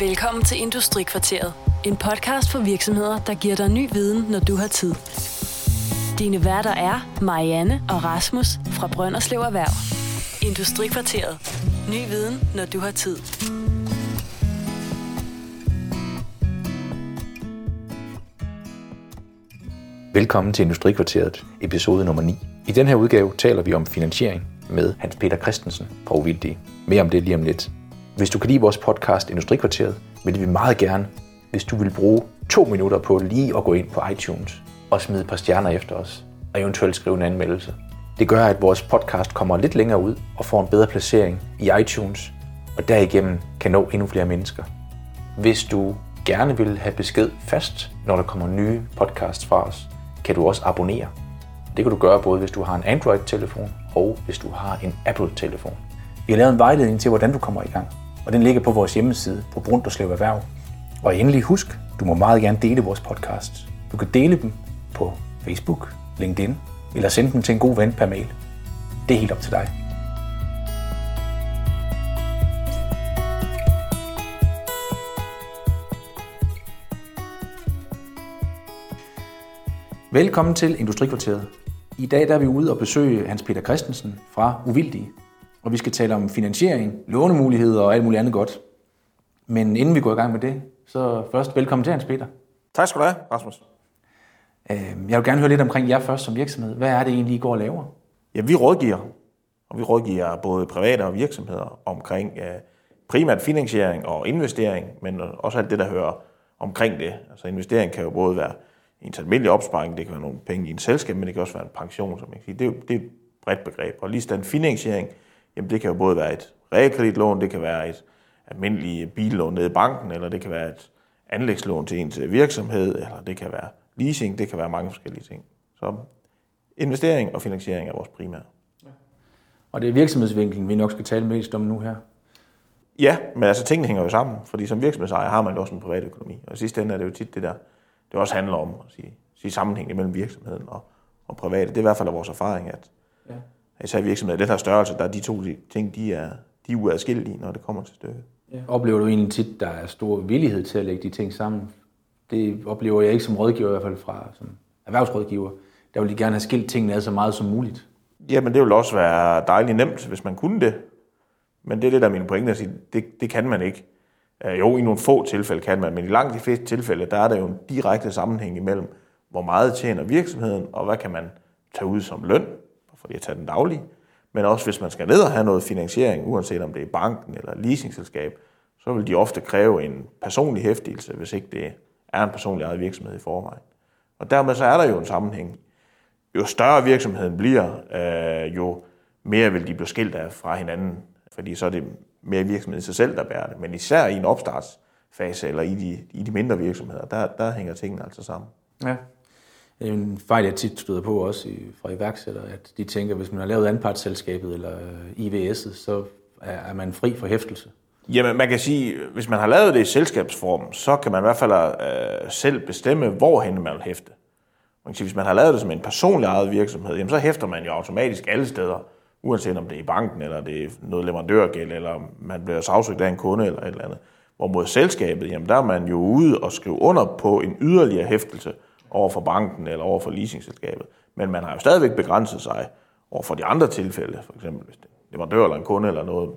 Velkommen til Industrikvarteret. En podcast for virksomheder, der giver dig ny viden, når du har tid. Dine værter er Marianne og Rasmus fra Brønderslev Erhverv. Industrikvarteret. Ny viden, når du har tid. Velkommen til Industrikvarteret, episode nummer 9. I den her udgave taler vi om finansiering med Hans Peter Christensen fra Uvildige. Mere om det lige om lidt. Hvis du kan lide vores podcast Industrikvarteret, vil vi meget gerne, hvis du vil bruge to minutter på lige at gå ind på iTunes og smide et par stjerner efter os, og eventuelt skrive en anmeldelse. Det gør, at vores podcast kommer lidt længere ud og får en bedre placering i iTunes, og derigennem kan nå endnu flere mennesker. Hvis du gerne vil have besked fast, når der kommer nye podcasts fra os, kan du også abonnere. Det kan du gøre både hvis du har en Android-telefon og hvis du har en Apple-telefon. Vi har lavet en vejledning til, hvordan du kommer i gang, og den ligger på vores hjemmeside på Brunderslev Erhverv. Og endelig husk, du må meget gerne dele vores podcast. Du kan dele dem på Facebook, LinkedIn eller sende dem til en god ven per mail. Det er helt op til dig. Velkommen til Industrikvarteret. I dag der er vi ude og besøge Hans Peter Christensen fra Uvildige. Og vi skal tale om finansiering, lånemuligheder og alt muligt andet godt. Men inden vi går i gang med det, så først velkommen til Hans Peter. Tak skal du have, Rasmus. Øhm, Jeg vil gerne høre lidt omkring jer først som virksomhed. Hvad er det egentlig, I går og laver? Ja, vi rådgiver, og vi rådgiver både private og virksomheder omkring uh, primært finansiering og investering, men også alt det, der hører omkring det. Altså investering kan jo både være en almindelig opsparing, det kan være nogle penge i en selskab, men det kan også være en pension, som jeg kan sige. Det er, jo, det er et bredt begreb. Og lige den finansiering, jamen det kan jo både være et realkreditlån, det kan være et almindeligt billån nede i banken, eller det kan være et anlægslån til ens virksomhed, eller det kan være leasing, det kan være mange forskellige ting. Så investering og finansiering er vores primære. Og det er virksomhedsvinklen, vi nok skal tale mest om nu her. Ja, men altså tingene hænger jo sammen, fordi som virksomhedsejer har man jo også en privat økonomi. Og i sidste ende er det jo tit det der, det også handler om at sige, sige sammenhæng mellem virksomheden og, og private. Det er i hvert fald vores erfaring, at ja. Især virksomheder den her størrelse, der er de to ting, de er, de er uadskillelige, når det kommer til stykket. Ja. Oplever du egentlig tit, der er stor villighed til at lægge de ting sammen? Det oplever jeg ikke som rådgiver, i hvert fald fra som erhvervsrådgiver. Der vil de gerne have skilt tingene ad så meget som muligt. Jamen, det vil også være dejligt nemt, hvis man kunne det. Men det er det, der er min pointe at sige, det, det kan man ikke. Øh, Jo, i nogle få tilfælde kan man, men i langt de fleste tilfælde, der er der jo en direkte sammenhæng imellem, hvor meget tjener virksomheden, og hvad kan man tage ud som løn, fordi jeg tager den daglige. Men også hvis man skal ned og have noget finansiering, uanset om det er banken eller leasingselskab, så vil de ofte kræve en personlig hæftelse, hvis ikke det er en personlig eget virksomhed i forvejen. Og dermed så er der jo en sammenhæng. Jo større virksomheden bliver, øh, jo mere vil de blive skilt af fra hinanden, fordi så er det mere virksomheden i sig selv, der bærer det. Men især i en opstartsfase eller i de, i de mindre virksomheder, der, der hænger tingene altså sammen. Ja. Det er en fejl, jeg tit støder på også i, fra iværksættere, at de tænker, at hvis man har lavet anpartsselskabet eller øh, IVS'et, så er, er man fri for hæftelse. Jamen, man kan sige, hvis man har lavet det i selskabsform, så kan man i hvert fald øh, selv bestemme, hvorhen man vil hæfte. Man kan sige, hvis man har lavet det som en personlig ejet virksomhed, jamen, så hæfter man jo automatisk alle steder, uanset om det er i banken, eller det er noget leverandørgæld, eller man bliver sagsøgt af en kunde, eller et eller andet. Hvorimod selskabet, jamen, der er man jo ude og skrive under på en yderligere hæftelse over for banken, eller over for leasingselskabet. Men man har jo stadigvæk begrænset sig over for de andre tilfælde, for eksempel hvis det er en leverandør eller en kunde, eller noget,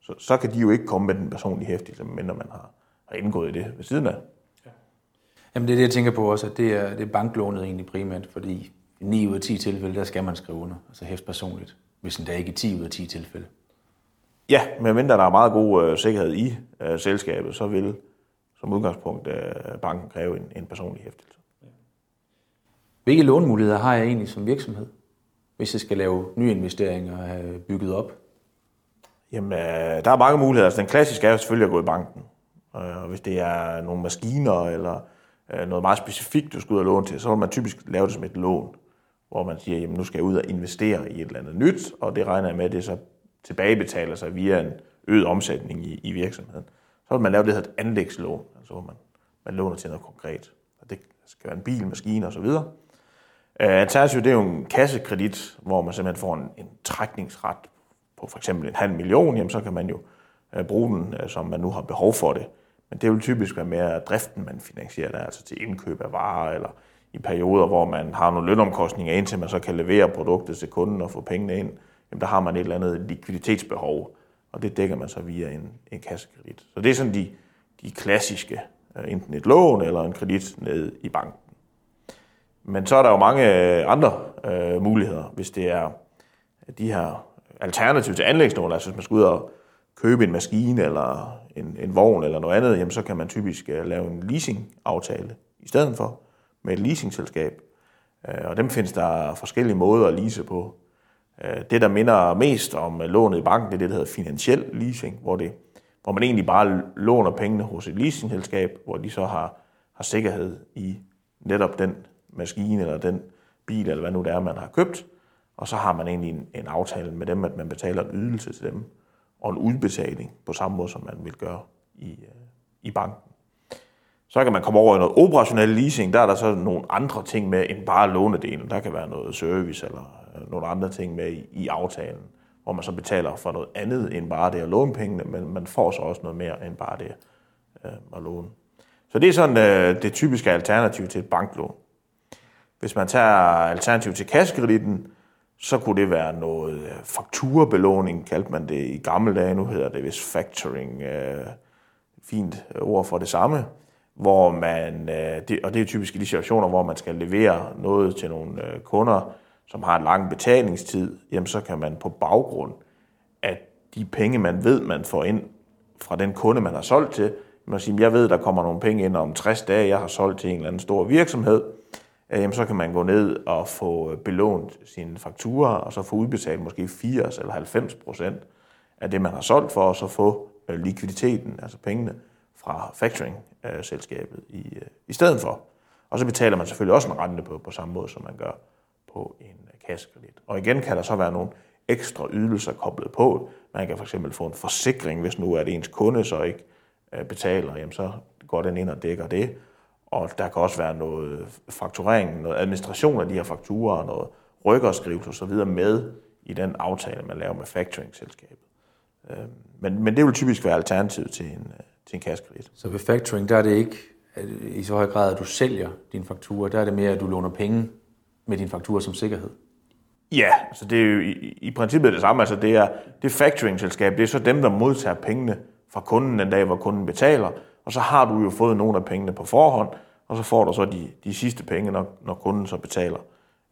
så, så kan de jo ikke komme med den personlige hæftelse, medmindre man har, har indgået i det ved siden af. Jamen det er det, jeg tænker på også, at det er, det er banklånet egentlig primært, fordi i 9 ud af 10 tilfælde, der skal man skrive under, altså hæft personligt, hvis den der ikke i 10 ud af 10 tilfælde. Ja, men mindre der er meget god øh, sikkerhed i øh, selskabet, så vil som udgangspunkt øh, banken kræve en, en personlig hæftelse. Hvilke lånemuligheder har jeg egentlig som virksomhed, hvis jeg skal lave nye investeringer og øh, have bygget op? Jamen, øh, der er mange muligheder. Altså, den klassiske er jo selvfølgelig at gå i banken. Øh, og hvis det er nogle maskiner eller noget meget specifikt, du skal ud og låne til, så vil man typisk lave det som et lån, hvor man siger, jamen nu skal jeg ud og investere i et eller andet nyt, og det regner jeg med, at det så tilbagebetaler sig via en øget omsætning i, i virksomheden. Så vil man lave det, her et anlægslån, altså hvor man, man låner til noget konkret. Og det skal være en bil, maskine osv. Uh, Øh, Alternativt, det er jo en kassekredit, hvor man simpelthen får en, en trækningsret på for eksempel en halv million, jamen så kan man jo øh, bruge den, øh, som man nu har behov for det. Men det vil typisk være mere driften, man finansierer der, altså til indkøb af varer, eller i perioder, hvor man har nogle lønomkostninger, indtil man så kan levere produktet til kunden og få pengene ind, jamen der har man et eller andet likviditetsbehov, og det dækker man så via en, en kassekredit. Så det er sådan de, de klassiske, enten et lån eller en kredit ned i banken. Men så er der jo mange øh, andre øh, muligheder, hvis det er de her alternativ til anlægslån, altså hvis man skal ud og købe en maskine eller en, en vogn eller noget andet, jamen så kan man typisk øh, lave en leasing-aftale i stedet for med et leasingselskab. Øh, og dem findes der forskellige måder at lease på. Øh, det, der minder mest om øh, lånet i banken, det er det, der hedder finansiel leasing, hvor, det, hvor man egentlig bare låner pengene hos et leasingselskab, hvor de så har, har sikkerhed i netop den maskine eller den bil, eller hvad nu det er, man har købt. Og så har man egentlig en, en aftale med dem, at man betaler en ydelse til dem og en udbetaling på samme måde, som man vil gøre i, øh, i banken. Så kan man komme over i noget operationel leasing. Der er der så nogle andre ting med end bare lånedelen. Der kan være noget service eller øh, nogle andre ting med i, i aftalen, hvor man så betaler for noget andet end bare det at låne pengene, men man får så også noget mere end bare det øh, at låne. Så det er sådan øh, det typiske alternativ til et banklån. Hvis man tager alternativ til kassekreditten, så kunne det være noget øh, fakturabelåning, kaldte man det i gamle dage. Nu hedder det vist factoring. Øh, fint ord for det samme. Hvor man, øh, det, og det er typisk i de situationer, hvor man skal levere noget til nogle øh, kunder, som har en lang betalingstid, jamen så kan man på baggrund af de penge, man ved, man får ind fra den kunde, man har solgt til, man siger, jeg ved, der kommer nogle penge ind om 60 dage, jeg har solgt til en eller anden stor virksomhed, Øh, jamen, så kan man gå ned og få øh, belånt sine fakturer, og så få udbetalt måske 80 eller 90 procent af det, man har solgt for, og så få øh, likviditeten, altså pengene, fra factoring-selskabet i, i stedet for. Og så betaler man selvfølgelig også en rente på, på samme måde, som man gør på en kassekredit. Og igen kan der så være nogle ekstra ydelser koblet på. Man kan fx få en forsikring, hvis nu er det ens kunde så ikke betaler, jamen så går den ind og dækker det. Og der kan også være noget fakturering, noget administration af de her fakturer, noget rykkerskrivelse osv. med i den aftale, man laver med factoring-selskabet. Øhm, men, men det vil typisk være alternativet til en, til en kassekredit. Så ved factoring, der er det ikke i så høj grad, at du sælger din faktura, der er det mere, at du låner penge med din faktura som sikkerhed? Ja, så det er jo i, i princippet det samme. Altså det er det factoring-selskab, det er så dem, der modtager pengene fra kunden den dag, hvor kunden betaler, og så har du jo fået nogle af pengene på forhånd, og så får du så de, de sidste penge, når, når kunden så betaler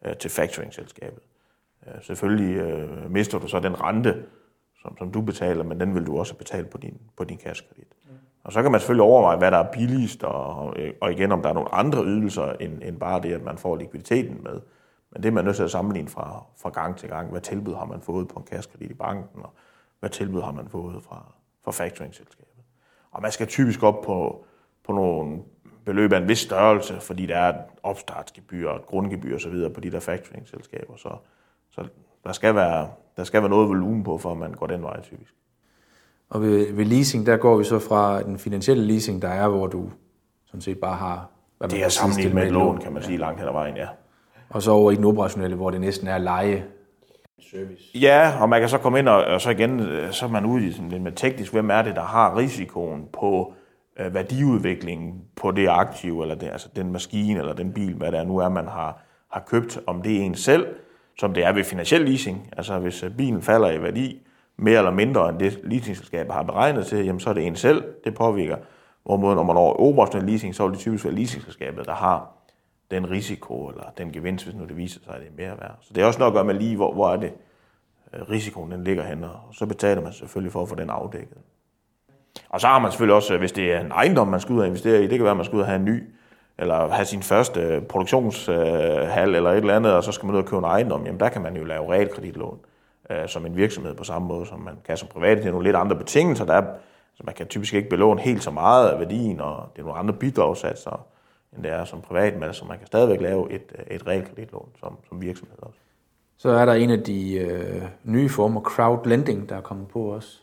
øh, til factoring-selskabet. Øh, selvfølgelig øh, mister du så den rente, som, som du betaler, men den vil du også betale på din, på din kassekredit. Mm. Og så kan man selvfølgelig overveje, hvad der er billigst, og, og igen, om der er nogle andre ydelser, end, end bare det, at man får likviditeten med. Men det er man nødt til at sammenligne fra, fra gang til gang. Hvad tilbud har man fået på en kassekredit i banken, og hvad tilbud har man fået fra, fra factoring-selskabet. Og man skal typisk op på, på nogle beløb af en vis størrelse, fordi der er et opstartsgebyr og et grundgebyr osv. på de der factoring-selskaber. Så, så der, skal være, der skal være noget volumen på, for at man går den vej typisk. Og ved, ved leasing, der går vi så fra den finansielle leasing, der er, hvor du sådan set bare har... Hvad det er sammenlignet med et lån, kan man sige, langt hen ad vejen, ja. Og så over i den operationelle, hvor det næsten er leje service. Ja, og man kan så komme ind, og, og så igen, øh, så er man ude i sådan lidt med teknisk, hvem er det, der har risikoen på øh, værdiudviklingen på det aktiv, eller det, altså den maskine, eller den bil, hvad det er nu er, man har, har købt, om det er en selv, som det er ved finansiel leasing. Altså hvis øh, bilen falder i værdi mere eller mindre end det leasingselskabet har beregnet til, jamen så er det en selv, det påvirker. Hvorimod når man over operationel leasing, så er det typisk være leasingselskabet, der har den risiko eller den gevinst, hvis nu det viser sig, at det er mere værd. Så det er også nok at gøre med lige, hvor, hvor er det øh, risikoen den ligger henne, og så betaler man selvfølgelig for at få den afdækket. Og så har man selvfølgelig også, øh, hvis det er en ejendom, man skal ud og investere i, det kan være, at man skal ud og have en ny, eller have sin første øh, produktionshal eller et eller andet, og så skal man ud og købe en ejendom, jamen der kan man jo lave realkreditlån øh, som en virksomhed på samme måde, som man kan som privat. Det er nogle lidt andre betingelser, der er, så man kan typisk ikke belåne helt så meget af værdien, og det er nogle andre bidragssatser, end det er som privat, men altså man kan stadigvæk lave et, et realkreditlån som, som virksomhed også. Så er der en af de øh, nye former, crowdlending, der er kommet på også.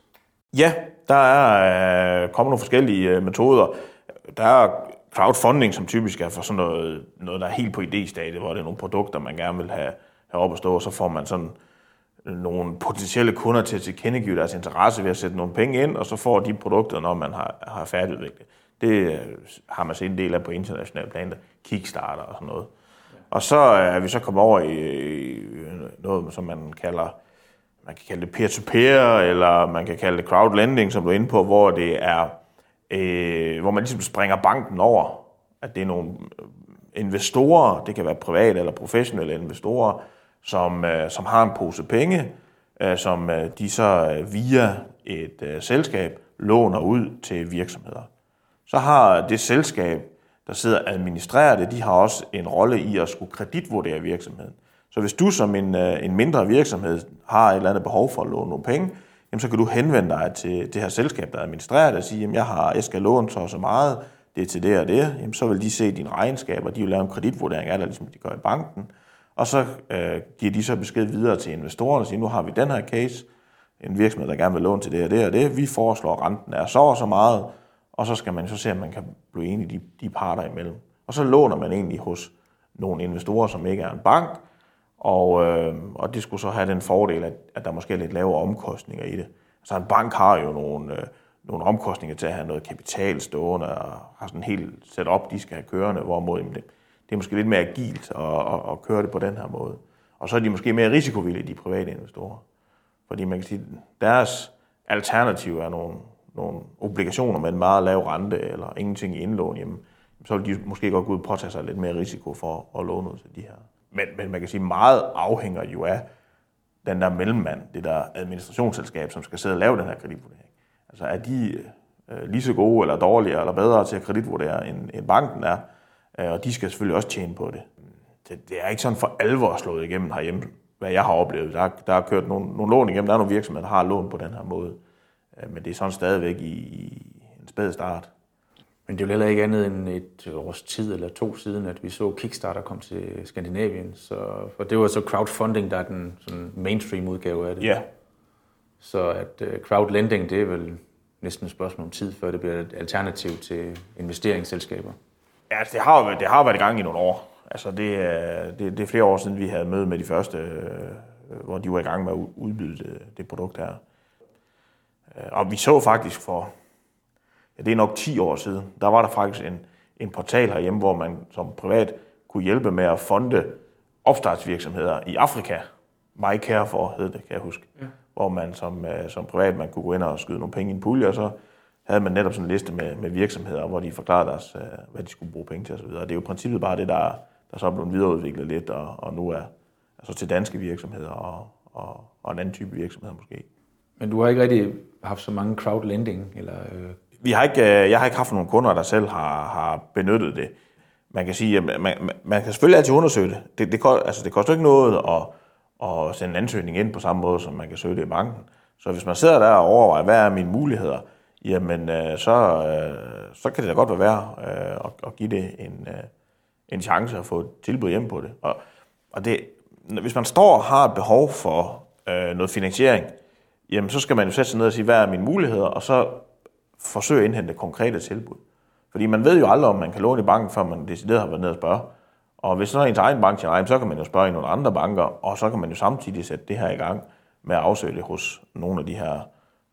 Ja, der er øh, kommet nogle forskellige øh, metoder. Der er crowdfunding, som typisk er for sådan noget, noget der er helt på idéstadiet, hvor det er nogle produkter, man gerne vil have, have op at stå, og så får man sådan nogle potentielle kunder til at tilkendegive deres interesse ved at sætte nogle penge ind, og så får de produkter, når man har, har færdigudviklet. Det øh, har man set en del af på international plan, Kickstarter og sådan noget. Og så er vi så kommet over i noget, som man kalder man kan kalde det peer-to-peer, eller man kan kalde det crowdlending, som du er inde på, hvor det er, øh, hvor man ligesom springer banken over, at det er nogle investorer, det kan være private eller professionelle investorer, som, øh, som har en pose penge, øh, som øh, de så øh, via et øh, selskab låner ud til virksomheder. Så har det selskab, der sidder og administrerer det, de har også en rolle i at skulle kreditvurdere virksomheden. Så hvis du som en, øh, en mindre virksomhed har et eller andet behov for at låne nogle penge, jamen så kan du henvende dig til det her selskab, der administrerer det, og sige, at jeg, har, jeg skal låne så så meget, det er til det og det, jamen så vil de se dine regnskaber, de vil lave en kreditvurdering af det, ligesom de gør i banken, og så øh, giver de så besked videre til investorerne og siger, nu har vi den her case, en virksomhed, der gerne vil låne til det og det og det, vi foreslår, at renten er så og så meget, og så skal man så se, om man kan blive enige de, de parter imellem. Og så låner man egentlig hos nogle investorer, som ikke er en bank, og, øh, og det skulle så have den fordel, at, at der måske er lidt lavere omkostninger i det. Så en bank har jo nogle, øh, nogle omkostninger til at have noget kapital stående, og har sådan helt helt setup, de skal have kørende, hvorimod det, det er måske lidt mere agilt at, at, at køre det på den her måde. Og så er de måske mere risikovillige, de private investorer. Fordi man kan sige, deres alternativ er nogle, nogle obligationer med en meget lav rente, eller ingenting i indlån, jamen, så vil de måske godt gå ud og påtage sig lidt mere risiko for at låne ud til de her men, men man kan sige, meget afhænger jo af den der mellemmand, det der administrationsselskab, som skal sidde og lave den her kreditvurdering. Altså er de øh, lige så gode eller dårligere eller bedre til at kreditvurdere, end, end banken er, øh, og de skal selvfølgelig også tjene på det. det. Det er ikke sådan for alvor slået igennem herhjemme, hvad jeg har oplevet. Der, der er kørt nogle, nogle lån igennem, der er nogle virksomheder, der har lån på den her måde. Øh, men det er sådan stadigvæk i, en spæd start. Men det er jo heller ikke andet end et års tid eller to siden, at vi så Kickstarter komme til Skandinavien. Så, for det var så crowdfunding, der er den sådan mainstream udgave af det. Ja. Så at uh, crowdlending, det er vel næsten et spørgsmål om tid, før det bliver et alternativ til investeringsselskaber. Ja, altså, det har, det har været i gang i nogle år. Altså det, det, det er flere år siden, vi havde møde med de første, øh, hvor de var i gang med at udbyde det, det produkt her. Øh, og vi så faktisk for ja, det er nok 10 år siden, der var der faktisk en, en portal herhjemme, hvor man som privat kunne hjælpe med at fonde opstartsvirksomheder i Afrika. My Care for hed det, kan jeg huske. Ja. Hvor man som, øh, som privat man kunne gå ind og skyde nogle penge i en pulje, og så havde man netop sådan en liste med, med virksomheder, hvor de forklarede deres, øh, hvad de skulle bruge penge til osv. Det er jo i princippet bare det, der, der så er blevet videreudviklet lidt, og, og nu er altså til danske virksomheder og, og, og en anden type virksomheder måske. Men du har ikke rigtig haft så mange crowdlending eller øh, vi har ikke, øh, jeg har ikke haft nogen kunder, der selv har, har benyttet det. Man kan sige, man, man, man kan selvfølgelig altid undersøge det. Det, det, altså, det koster ikke noget at, at sende en ansøgning ind på samme måde, som man kan søge det i banken. Så hvis man sidder der og overvejer, hvad er mine muligheder, jamen øh, så, øh, så kan det da godt være værd øh, at, at give det en, øh, en chance at få et tilbud hjem på det. Og, og det, hvis man står og har et behov for øh, noget finansiering, jamen så skal man jo sætte sig ned og sige, hvad er mine muligheder, og så forsøge at indhente konkrete tilbud. Fordi man ved jo aldrig, om man kan låne i banken, før man decideret har været ned og spørge. Og hvis så er ens egen bank siger så kan man jo spørge i nogle andre banker, og så kan man jo samtidig sætte det her i gang med at afsøge det hos nogle af de her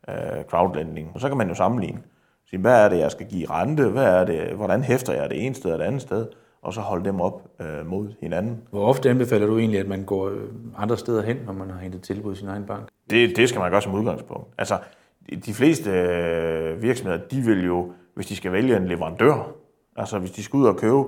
øh, crowdlending. Og så kan man jo sammenligne. Sige, hvad er det, jeg skal give rente? Hvad er det, hvordan hæfter jeg det ene sted og det andet sted? Og så holde dem op øh, mod hinanden. Hvor ofte anbefaler du egentlig, at man går øh, andre steder hen, når man har hentet tilbud i sin egen bank? Det, det skal man gøre som udgangspunkt. Altså, de fleste øh, virksomheder, de vil jo, hvis de skal vælge en leverandør, altså hvis de skal ud og købe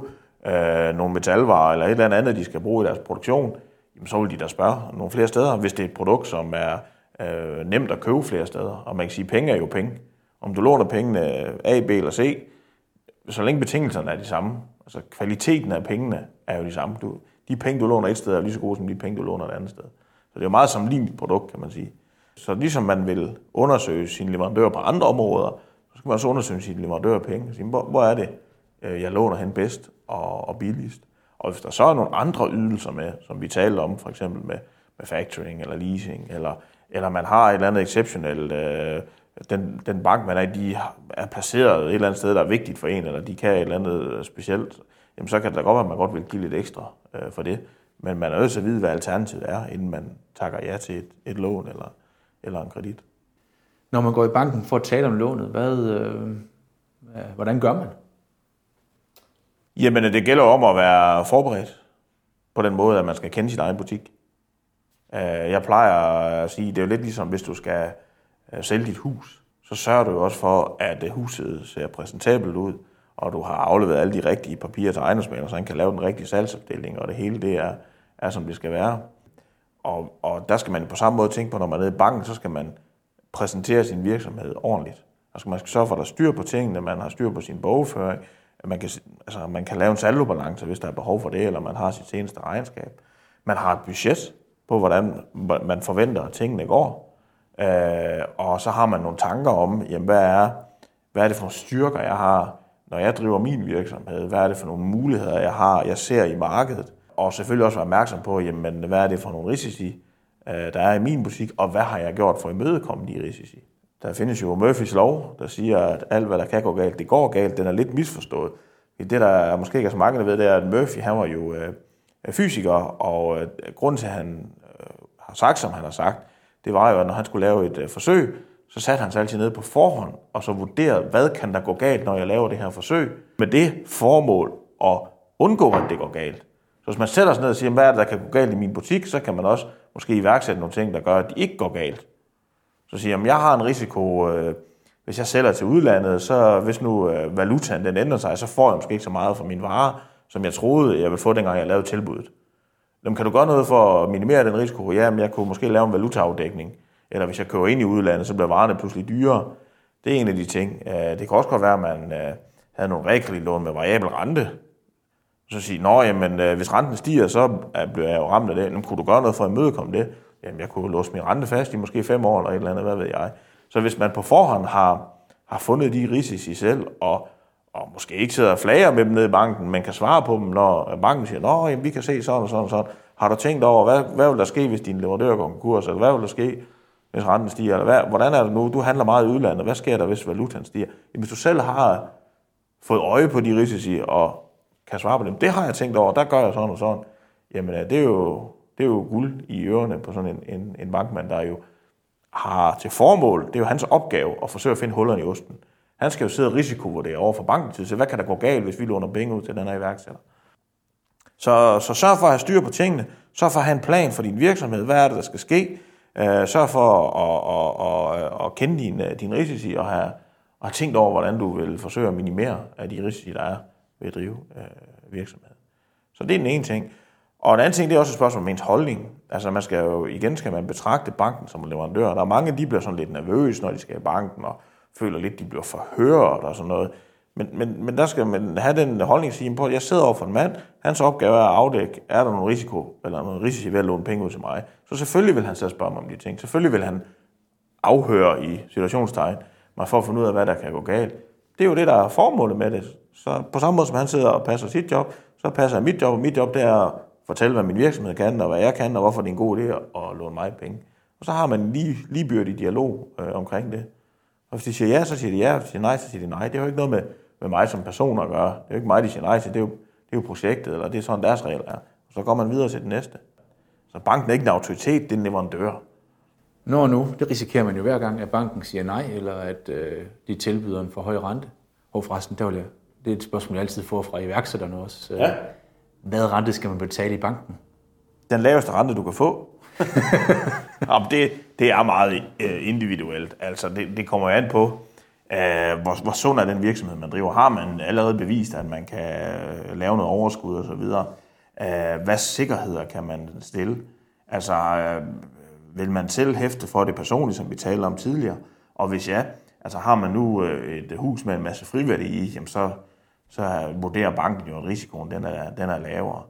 øh, nogle metalvarer eller et eller andet, de skal bruge i deres produktion, jamen, så vil de da spørge nogle flere steder, hvis det er et produkt, som er øh, nemt at købe flere steder. Og man kan sige, at penge er jo penge. Om du låner pengene A, B eller C, så længe betingelserne er de samme, altså kvaliteten af pengene er jo de samme. Du, de penge, du låner et sted, er lige så gode som de penge, du låner et andet sted. Så det er jo meget sammenligneligt produkt, kan man sige. Så ligesom man vil undersøge sin leverandør på andre områder, så skal man også undersøge sin leverandør penge. Sige, hvor, hvor er det, øh, jeg låner hen bedst og, og billigst? Og hvis der så er nogle andre ydelser med, som vi talte om, for eksempel med, med factoring eller leasing, eller, eller man har et eller andet exceptionelt, øh, den, den bank, man er de er placeret et eller andet sted, der er vigtigt for en, eller de kan et eller andet specielt, jamen så kan det da godt være, at man godt vil give lidt ekstra øh, for det. Men man er nødt til at vide, hvad alternativet er, inden man takker ja til et, et lån eller, eller en kredit. Når man går i banken for at tale om lånet, hvad, øh, Hvordan gør man? Jamen, det gælder om at være forberedt på den måde, at man skal kende sin egen butik. Øh, jeg plejer at sige, det er jo lidt ligesom, hvis du skal øh, Øh, sælge dit hus, så sørger du jo også for, at øh, huset ser præsentabelt ud, og du har afleveret alle de rigtige papirer til ejendomsmæler, så han kan lave den rigtige salgsopdeling, og det hele det er, er som det skal være. Og, og der skal man på samme måde tænke på, når man er nede i banken, så skal man præsentere sin virksomhed ordentligt. Altså man skal sørge for, at der er styr på tingene, man har styr på sin bogføring, at man kan, altså man kan lave en saldobalance, hvis der er behov for det, eller man har sit seneste regnskab. Man har et budget på, hvordan man forventer, at tingene går. Øh, og så har man nogle tanker om, jamen, hvad, er, hvad er det for nogle styrker, jeg har, når jeg driver min virksomhed? Hvad er det for nogle muligheder, jeg har, jeg ser i markedet? Og selvfølgelig også være opmærksom på, jamen, hvad er det for nogle risici, øh, der er i min butik, og hvad har jeg gjort for at imødekomme de risici? Der findes jo Murphys lov, der siger, at alt, hvad der kan gå galt, det går galt. Den er lidt misforstået. Det, der måske ikke er så mange, der ved, det er, at Murphy han var jo øh, fysiker, og øh, grunden til, at han øh, har sagt, som han har sagt, det var jo, at når han skulle lave et øh, forsøg, så satte han sig altid ned på forhånd, og så vurderede, hvad kan der gå galt, når jeg laver det her forsøg, med det formål at undgå, at det går galt. Så hvis man sætter sig ned og siger, hvad er det, der kan gå galt i min butik, så kan man også måske iværksætte nogle ting, der gør, at de ikke går galt. Så siger jeg, jeg har en risiko, øh, hvis jeg sælger til udlandet, så hvis nu øh, valutaen den ændrer sig, så får jeg måske ikke så meget for min vare, som jeg troede, jeg ville få, dengang jeg lavede tilbuddet. Jamen, kan du gøre noget for at minimere den risiko? Ja, men jeg kunne måske lave en valutaafdækning. Eller hvis jeg kører ind i udlandet, så bliver varerne pludselig dyrere. Det er en af de ting. Øh, det kan også godt være, at man øh, havde nogle realkreditlån med variabel rente. Så sige, nå, jamen, øh, hvis renten stiger, så bliver jeg jo ramt af det. Jamen, kunne du gøre noget for at imødekomme det? Jamen, jeg kunne låse min rente fast i måske fem år eller et eller andet, hvad ved jeg. Så hvis man på forhånd har, har fundet de risici selv, og, og måske ikke sidder og flager med dem nede i banken, men kan svare på dem, når banken siger, nå, jamen, vi kan se sådan og sådan og sådan. Har du tænkt over, hvad, hvad vil der ske, hvis din leverandør går konkurs, eller hvad vil der ske, hvis renten stiger, eller hvad, hvordan er det nu? Du handler meget i udlandet, hvad sker der, hvis valutaen stiger? Jamen, hvis du selv har fået øje på de risici, og kan svare på dem, det har jeg tænkt over, der gør jeg sådan og sådan, jamen øh, det er jo, det er jo guld i ørerne på sådan en, en, en bankmand, der jo har til formål, det er jo hans opgave at forsøge at finde hullerne i osten. Han skal jo sidde og risikovurdere over for banken til, så hvad kan der gå galt, hvis vi låner penge ud til den her iværksætter. Så, så sørg for at have styr på tingene. Sørg for at have en plan for din virksomhed. Hvad er det, der skal ske? Øh, sørg for at, at, at, at kende din, øh, din risici og have, og have tænkt over, hvordan du vil forsøge at minimere af de risici, der er ved at drive øh, virksomhed. Så det er den ene ting. Og en anden ting, det er også et spørgsmål om ens holdning. Altså man skal jo, igen skal man betragte banken som en leverandør. Der er mange, de bliver sådan lidt nervøse, når de skal i banken, og føler lidt, de bliver forhørt og sådan noget. Men, men, men der skal man have den holdning at sige, at jeg sidder over for en mand, hans opgave er at afdække, er der nogen risiko, eller nogen risici ved at låne penge ud til mig. Så selvfølgelig vil han så spørge mig om de ting. Selvfølgelig vil han afhøre i situationstegn, mig for at finde ud af, hvad der kan gå galt. Det er jo det, der er formålet med det. Så på samme måde som han sidder og passer sit job, så passer jeg mit job, og mit job det er fortælle, hvad min virksomhed kan, og hvad jeg kan, og hvorfor det er en god idé at låne mig penge. Og så har man en lige, ligebyrdig dialog øh, omkring det. Og hvis de siger ja, så siger de ja, og hvis de siger nej, så siger de nej. Det er jo ikke noget med, med mig som person at gøre. Det er jo ikke mig, de siger nej til, det er jo, det er jo projektet, eller det er sådan deres regler er. Og så går man videre til det næste. Så banken er ikke en autoritet, det er en leverandør. Nå nu, det risikerer man jo hver gang, at banken siger nej, eller at øh, de tilbyder en for høj rente. Og forresten, det, jeg, det er et spørgsmål, jeg altid får fra iværksætterne også. Ja. Hvad rente skal man betale i banken? Den laveste rente, du kan få. Jamen, det, det er meget øh, individuelt. Altså, det, det kommer an på, øh, hvor, hvor sund er den virksomhed, man driver. Har man allerede bevist, at man kan øh, lave noget overskud osv.? Øh, hvad sikkerheder kan man stille? Altså, øh, vil man selv hæfte for det personligt, som vi talte om tidligere? Og hvis ja, altså har man nu øh, et hus med en masse friværdi i, jamen så, så vurderer banken jo, at risikoen den er, den er lavere.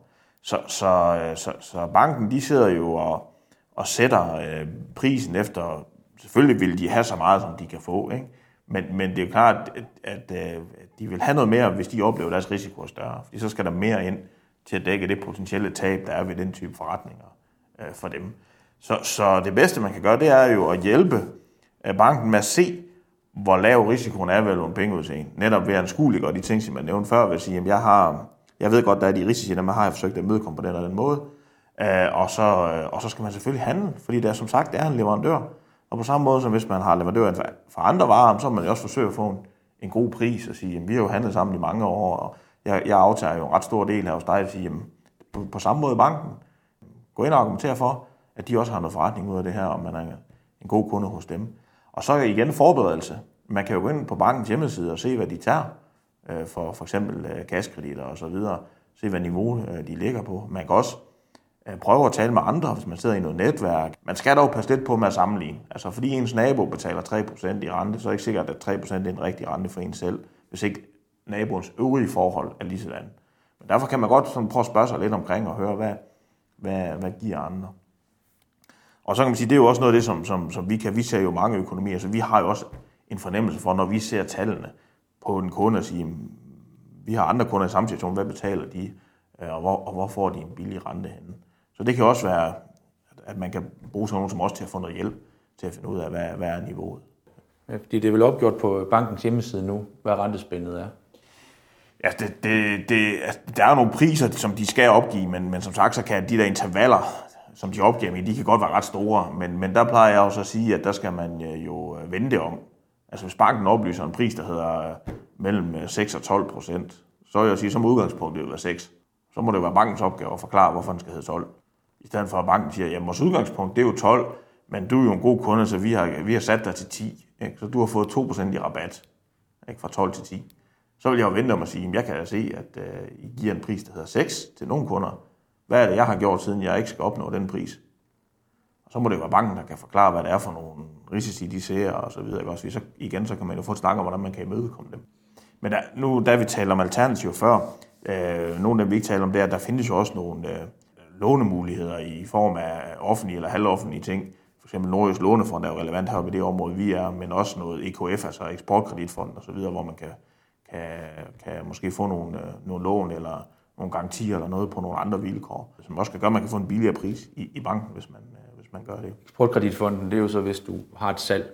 Så, så, så, så banken de sidder jo og, og sætter øh, prisen efter, selvfølgelig vil de have så meget, som de kan få, ikke? Men, men det er jo klart, at, at, at de vil have noget mere, hvis de oplever, at deres risiko er større. Fordi så skal der mere ind til at dække det potentielle tab, der er ved den type forretninger øh, for dem. Så, så det bedste, man kan gøre, det er jo at hjælpe øh, banken med at se, hvor lav risikoen er ved at låne penge ud til en. Netop ved anskuelig og de ting, som jeg nævnte før, vil sige, at jeg, har, jeg ved godt, der er de risici, dem har jeg forsøgt at mødekomme på den eller den måde. Øh, og, så, øh, og så skal man selvfølgelig handle, fordi det er som sagt det er en leverandør. Og på samme måde som hvis man har leverandør for andre varer, så må man jo også forsøge at få en, en god pris og sige, jamen, vi har jo handlet sammen i mange år, og jeg, jeg aftager jo en ret stor del her hos dig, at sige, jamen, på, på samme måde banken, gå ind og argumentere for, at de også har noget forretning ud af det her, og man er en god kunde hos dem. Og så igen forberedelse. Man kan jo gå ind på bankens hjemmeside og se, hvad de tager øh, for for eksempel øh, gaskreditter og så videre. Se, hvad niveau øh, de ligger på. Man kan også Øh, prøve at tale med andre, hvis man sidder i noget netværk. Man skal dog passe lidt på med at sammenligne. Altså, fordi ens nabo betaler 3% i rente, så er det ikke sikkert, at 3% er en rigtig rente for en selv, hvis ikke naboens øvrige forhold er lige sådan. Men derfor kan man godt sådan prøve at spørge sig lidt omkring og høre, hvad, hvad, hvad giver andre. Og så kan man sige, det er jo også noget af det, som, som, som vi kan. Vi ser jo mange økonomier, så vi har jo også en fornemmelse for, når vi ser tallene på en kunde og siger, vi har andre kunder i samme situation, hvad betaler de, øh, og hvor, og hvor får de en billig rente henne. Så det kan også være, at man kan bruge sådan nogen som også til at få noget hjælp til at finde ud af, hvad, hvad er niveauet. Ja, fordi det er vel opgjort på bankens hjemmeside nu, hvad rentespændet er. Ja, det, det, det, altså, der er nogle priser, som de skal opgive, men, men som sagt, så kan de der intervaller, som de opgiver, de kan godt være ret store, men, men der plejer jeg også at sige, at der skal man øh, jo øh, vente om. Altså hvis banken oplyser en pris, der hedder øh, mellem 6 og 12 procent, så vil jeg sige, som udgangspunkt det vil være 6. Så må det være bankens opgave at forklare, hvorfor den skal hedde 12. I stedet for at banken siger, jamen vores udgangspunkt det er jo 12, men du er jo en god kunde, så vi har, vi har sat dig til 10. Ikke? Så du har fået 2% i rabat ikke? fra 12 til 10. Så vil jeg jo vente om at sige, at jeg kan se, at øh, I giver en pris, der hedder 6 til nogle kunder. Hvad er det, jeg har gjort, siden jeg ikke skal opnå den pris? Og så må det jo være banken, der kan forklare, hvad det er for nogle risici, de ser og så videre. Også? Så igen, så kan man jo få et snak om, hvordan man kan imødekomme dem. Men der, nu, da vi taler om alternativ før, øh, nogle af dem vi ikke taler om, det er, at der findes jo også nogle øh, lånemuligheder i form af offentlige eller halvoffentlige ting. For eksempel Nordjysk Lånefond er jo relevant her på det område, vi er, men også noget EKF, altså Eksportkreditfond og så videre, hvor man kan, kan, kan måske få nogle, øh, nogle lån eller nogle garantier eller noget på nogle andre vilkår, som også kan gøre, at man kan få en billigere pris i, i banken, hvis man, øh, hvis man gør det. Eksportkreditfonden, det er jo så, hvis du har et salg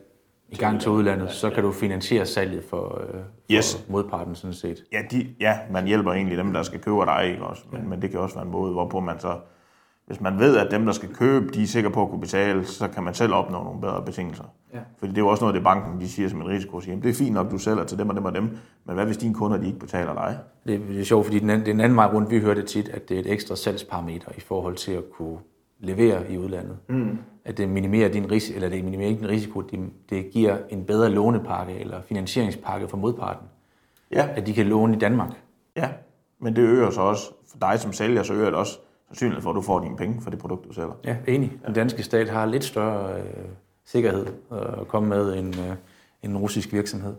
i gang til udlandet, så kan du finansiere salget for, øh, for Yes. modparten sådan set. Ja, de, ja, man hjælper egentlig dem, der skal købe dig, ikke også? Men, men det kan også være en måde, hvorpå man så, hvis man ved, at dem, der skal købe, de er sikre på at kunne betale, så kan man selv opnå nogle bedre betingelser. Ja. Fordi det er jo også noget, det banken de siger som en risiko. Siger, "Jamen, det er fint nok, du sælger til dem og dem og dem, men hvad hvis dine kunder de ikke betaler dig? Det, det er sjovt, fordi den anden, det er en anden vej rundt. Vi hører det tit, at det er et ekstra salgsparameter i forhold til at kunne levere i udlandet. Mm. At det minimerer din risiko, eller det minimerer ikke din risiko, det, det giver en bedre lånepakke eller finansieringspakke for modparten. Ja, At de kan låne i Danmark. ja. Men det øger så også, for dig som sælger, så øger det også sandsynligheden for, at du får dine penge for det produkt, du sælger. Ja, enig. Den danske stat har lidt større øh, sikkerhed at komme med end, øh, en russisk virksomhed.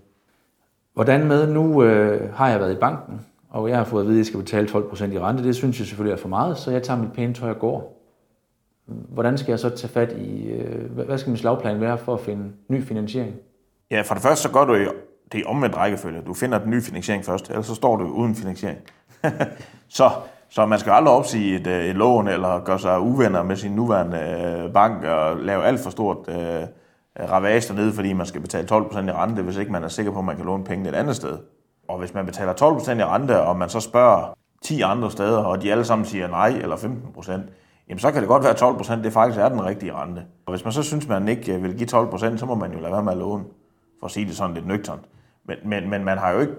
Hvordan med, nu øh, har jeg været i banken, og jeg har fået at vide, at jeg skal betale 12% i rente. Det synes jeg selvfølgelig er for meget, så jeg tager mit pæne tøj og går. Hvordan skal jeg så tage fat i, øh, hvad skal min slagplan være for at finde ny finansiering? Ja, for det første så gør du det i omvendt rækkefølge. Du finder den nye finansiering først, ellers så står du uden finansiering. så, så man skal aldrig opsige et, øh, et lån eller gøre sig uvenner med sin nuværende øh, bank og lave alt for stort øh, ravage dernede, fordi man skal betale 12% i rente, hvis ikke man er sikker på, at man kan låne penge et andet sted. Og hvis man betaler 12% i rente, og man så spørger 10 andre steder, og de alle sammen siger nej eller 15%, jamen så kan det godt være 12%, det faktisk er den rigtige rente. Og hvis man så synes, man ikke øh, vil give 12%, så må man jo lade være med at låne, for at sige det sådan lidt nøgternt. Men, men, men man har jo ikke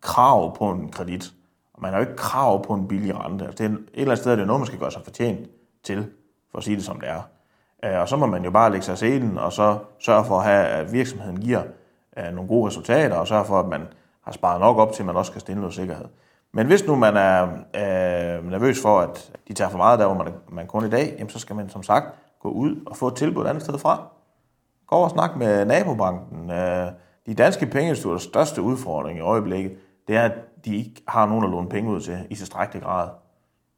krav på en kredit, man har jo ikke krav på en billig rente. Altså det er, et eller andet sted er det noget, man skal gøre sig fortjent til, for at sige det som det er. Øh, og så må man jo bare lægge sig i og så sørge for at have, at virksomheden giver øh, nogle gode resultater, og sørge for, at man har sparet nok op til, at man også kan stille noget sikkerhed. Men hvis nu man er øh, nervøs for, at de tager for meget der, hvor man, man kun i dag, jamen, så skal man som sagt gå ud og få et tilbud et andet sted fra. Gå over og snak med nabobanken. Øh, De danske pengeinstitutter største udfordring i øjeblikket, det er, at de ikke har nogen at låne penge ud til i tilstrækkelig grad.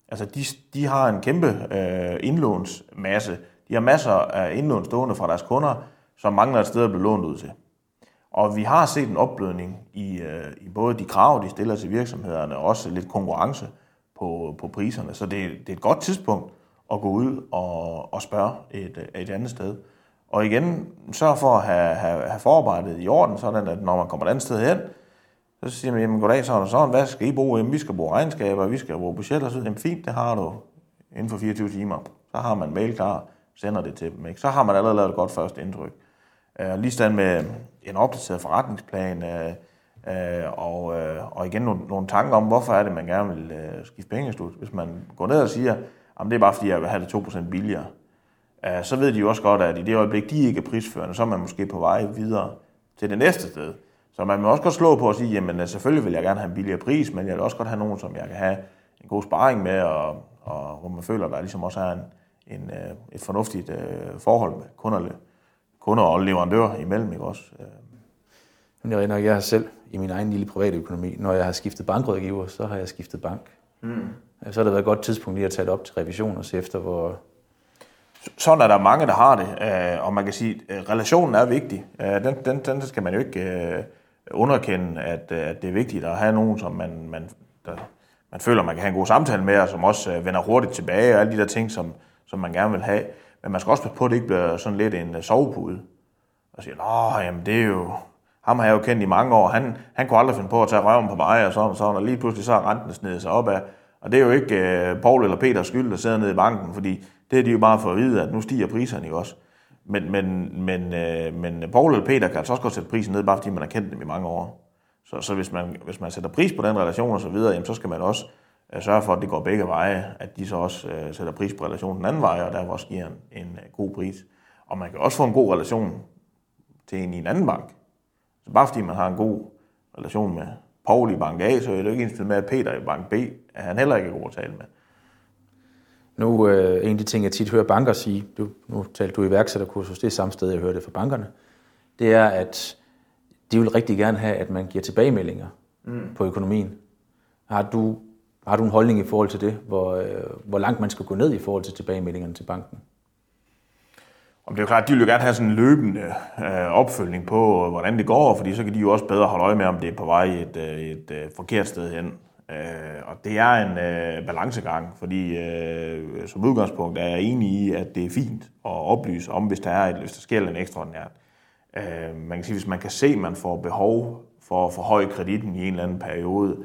Altså, de, de har en kæmpe øh, indlånsmasse. De har masser af indlån stående fra deres kunder, som mangler et sted at blive lånt ud til. Og vi har set en opblødning i, øh, i både de krav, de stiller til virksomhederne, og også lidt konkurrence på, på priserne. Så det, det er et godt tidspunkt at gå ud og, og spørge et, et andet sted. Og igen, sørg for at have, have, have forarbejdet i orden, sådan at når man kommer et andet sted hen, så siger man, jamen goddag, sådan og sådan, hvad skal I bruge? Jamen, vi skal bruge regnskaber, vi skal bruge budget, og så jamen fint, det har du inden for 24 timer. Så har man mail klar, sender det til dem. Ikke? Så har man allerede lavet et godt første indtryk. Uh, lige stand med en opdateret forretningsplan, uh, Øh, og, øh, og igen nogle, nogle tanker om, hvorfor er det, man gerne vil øh, skifte pengeinstitut. Hvis man går ned og siger, at det er bare fordi, jeg vil have det 2% billigere, øh, så ved de jo også godt, at i det øjeblik, de ikke er prisførende, så er man måske på vej videre til det næste sted. Så man må også godt slå på at sige, jamen selvfølgelig vil jeg gerne have en billigere pris, men jeg vil også godt have nogen, som jeg kan have en god sparring med, og, og hvor man føler, at der ligesom også er en, en, øh, et fornuftigt øh, forhold med kunder, kunder og leverandører imellem. Ikke også? Men jeg, når jeg har selv i min egen lille private økonomi, når jeg har skiftet bankrådgiver, så har jeg skiftet bank. Mm. Så har det været et godt tidspunkt lige at tage det op til revision og se efter, hvor... Sådan er der mange, der har det, øh, og man kan sige, at relationen er vigtig. Den, den, den skal man jo ikke underkende, at, øh, at det er vigtigt at have nogen, som man, man, der, man føler, man kan have en god samtale med, og som også øh, vender hurtigt tilbage, og alle de der ting, som, som man gerne vil have. Men man skal også passe på, at det ikke bliver sådan lidt en øh, sovepude. Og sige, nå, jamen det er jo, ham har jeg jo kendt i mange år, han, han kunne aldrig finde på at tage røven på mig, og sådan og sådan, og lige pludselig så er renten snedet sig opad. Og det er jo ikke øh, Paul eller Peters skyld, der sidder nede i banken, fordi det er de jo bare for at vide, at nu stiger priserne jo også. Men, men, men, øh, men Paul eller Peter kan altså også godt sætte prisen ned, bare fordi man har kendt dem i mange år. Så, så hvis, man, hvis man sætter pris på den relation og så videre, jamen, så skal man også øh, sørge for, at det går begge veje, at de så også øh, sætter pris på relationen den anden vej, og derfor også giver en, en øh, god pris. Og man kan også få en god relation til en i en anden bank. Så bare fordi man har en god relation med Paul i bank A, så er det ikke ens med, at Peter i bank B, at han heller ikke er god at tale med. Nu, øh, en af de ting, jeg tit hører banker sige, du, nu talte du iværksætterkursus, det er samme sted, jeg hører det fra bankerne, det er, at de vil rigtig gerne have, at man giver tilbagemeldinger mm. på økonomien. Har du, har du en holdning i forhold til det, hvor, øh, hvor langt man skal gå ned i forhold til tilbagemeldingerne til banken? Og det er jo klart, at de vil jo gerne have sådan en løbende øh, opfølgning på, hvordan det går, fordi så kan de jo også bedre holde øje med, om det er på vej et, øh, et, et øh, forkert sted hen. Øh, og det er en øh, balancegang, fordi øh, som udgangspunkt er jeg enig i, at det er fint at oplyse om, hvis der, er et, hvis der sker en ekstraordinært. Øh, man kan sige, hvis man kan se, at man får behov for at forhøje kreditten i en eller anden periode,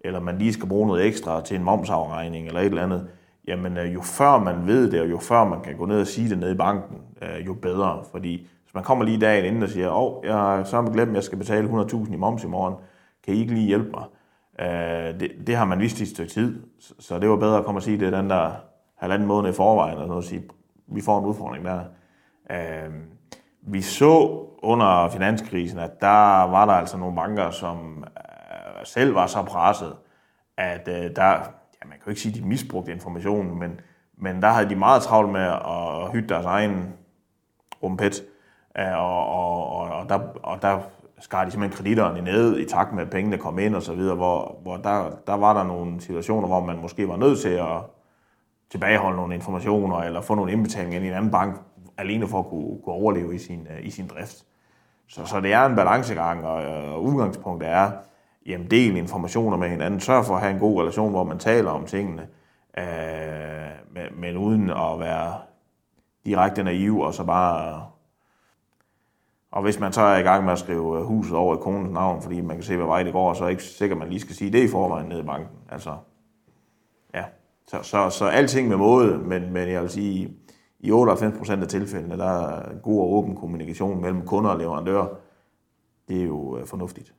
eller man lige skal bruge noget ekstra til en momsafregning eller et eller andet, jamen øh, jo før man ved det, og jo før man kan gå ned og sige det nede i banken, øh, jo bedre. Fordi hvis man kommer lige dagen inden og siger, åh, oh, jeg har så glemt, at jeg skal betale 100.000 i moms i morgen, kan I ikke lige hjælpe mig? Øh, det, det har man vist i et stykke tid, så det var bedre at komme og sige det den der halvanden måned i forvejen, og noget sige, vi får en udfordring der. Øh, vi så under finanskrisen, at der var der altså nogle banker, som øh, selv var så presset, at øh, der, ja, man kan jo ikke sige, at de misbrugte informationen, men, men der havde de meget travlt med at hytte deres egen rumpet, og, og, og, og, der, og der skar de simpelthen kreditterne ned i takt med, at pengene kom ind og så videre, hvor, hvor der, der var der nogle situationer, hvor man måske var nødt til at tilbageholde nogle informationer, eller få nogle indbetalinger ind i en anden bank, alene for at kunne, kunne overleve i sin, øh, i sin drift. Så, så det er en balancegang, og, og udgangspunktet er, jamen del informationer med hinanden, sørg for at have en god relation, hvor man taler om tingene, øh, men, men uden at være direkte naiv, og så bare... Og hvis man så er i gang med at skrive huset over i konens navn, fordi man kan se, hvad vej det går, så er det ikke sikkert, at man lige skal sige det i forvejen nede i banken. Altså, ja. Så, så, så alting med måde, men, men jeg vil sige, i 98% af tilfældene, der er god og åben kommunikation mellem kunder og leverandører. Det er jo øh, fornuftigt.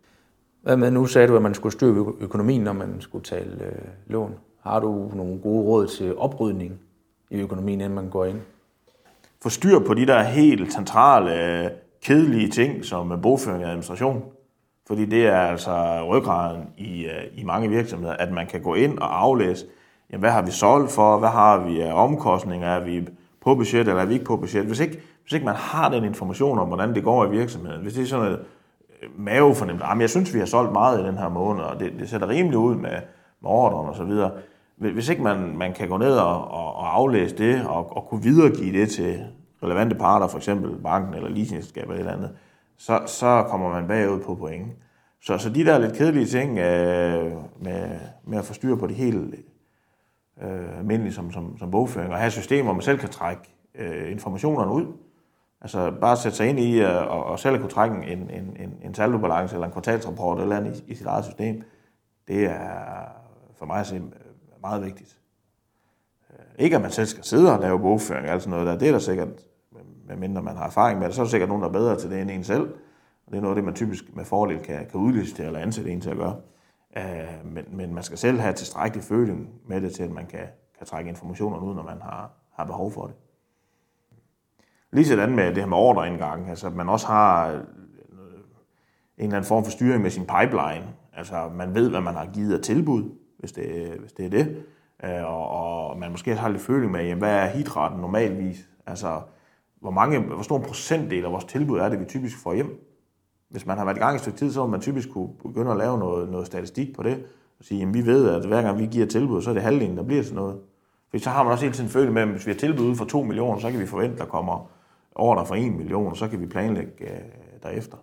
Hvad med, nu sagde du, at man skulle styre økonomien, når man skulle tale øh, lån. Har du nogle gode råd til oprydning i økonomien, inden man går ind? Få styr på de der helt centrale, kedelige ting, som bogføring og administration. Fordi det er altså ryggraden i, øh, i mange virksomheder, at man kan gå ind og aflæse, jamen, hvad har vi solgt for, hvad har vi af omkostninger, er vi på budget, eller er vi ikke på budget. Hvis ikke, hvis ikke man har den information om, hvordan det går i virksomheden, hvis det er sådan noget øh, mavefornemt, jamen jeg synes, vi har solgt meget i den her måned, og det, det ser rimeligt ud med, med ordren og så videre. Hvis ikke man, man kan gå ned og, og, og aflæse det, og, og kunne videregive det til relevante parter, for eksempel banken eller leasingselskabet eller et eller andet, så, så kommer man bagud på point. Så, så de der lidt kedelige ting øh, med, med at få styr på det helt øh, almindelige som, som, som bogføring, og have systemer, hvor man selv kan trække øh, informationerne ud, Altså bare sætte sig ind i øh, og, og selv kunne trække en, en, en, en saldobalance eller en kvartalsrapport eller andet i, i sit eget system, det er for mig at se meget vigtigt. Øh, ikke at man selv skal sidde og lave bogføring og alt sådan noget der, det er der sikkert, medmindre man har erfaring med det, så er der sikkert nogen, der er bedre til det end en selv. Og det er noget af det, man typisk med fordel kan, kan udliste eller ansætte en til at gøre. Øh, men, men man skal selv have tilstrækkelig føling med det til, at man kan, kan trække informationer ud, når man har, har behov for det. Lige sådan med det her med ordreindgang, altså at man også har øh, en eller anden form for styring med sin pipeline. Altså man ved, hvad man har givet af tilbud, hvis det, hvis det er det. Øh, og, og man måske har lidt føling med, jamen, hvad er hitraten normalvis? Altså, hvor, mange, hvor stor en procentdel af vores tilbud er det, vi typisk får hjem? Hvis man har været i gang i et stykke tid, så vil man typisk kunne begynde at lave noget, noget statistik på det, og sige, jamen vi ved, at hver gang vi giver tilbud, så er det halvdelen, der bliver sådan noget. For så har man også hele tiden følelse med, at hvis vi har tilbud for 2 millioner, så kan vi forvente, at der kommer ordre for 1 million, og så kan vi planlægge øh, derefter.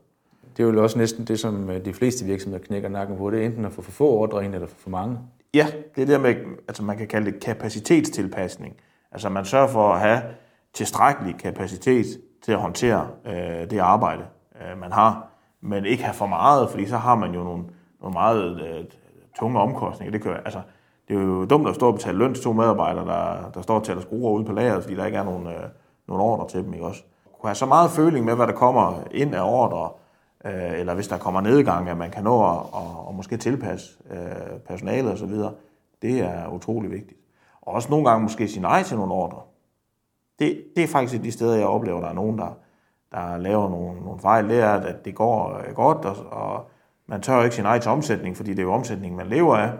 Det er jo også næsten det, som øh, de fleste virksomheder knækker nakken på. Det er enten at få for få ordre ind, eller for mange. Ja, det er det med, altså man kan kalde det kapacitetstilpasning. Altså man sørger for at have tilstrækkelig kapacitet til at håndtere øh, det arbejde, øh, man har, men ikke have for meget, fordi så har man jo nogle, nogle meget øh, tunge omkostninger. Det, kan, altså, det er jo dumt at stå og betale løn til to medarbejdere, der, der står og tæller skruer ude på lageret, fordi der ikke er nogen, øh, nogen ordre til dem. Ikke også? Kunne have så meget føling med, hvad der kommer ind af ordre, øh, eller hvis der kommer nedgang, at man kan nå at og, og måske tilpasse øh, personalet osv., det er utrolig vigtigt. Og også nogle gange måske sige nej til nogle ordre. Det, det er faktisk de steder, jeg oplever, der er nogen, der, der laver nogle, nogle fejl. Det er, at det går øh, godt, og, og man tør jo ikke sige nej til omsætning, fordi det er jo omsætning, man lever af.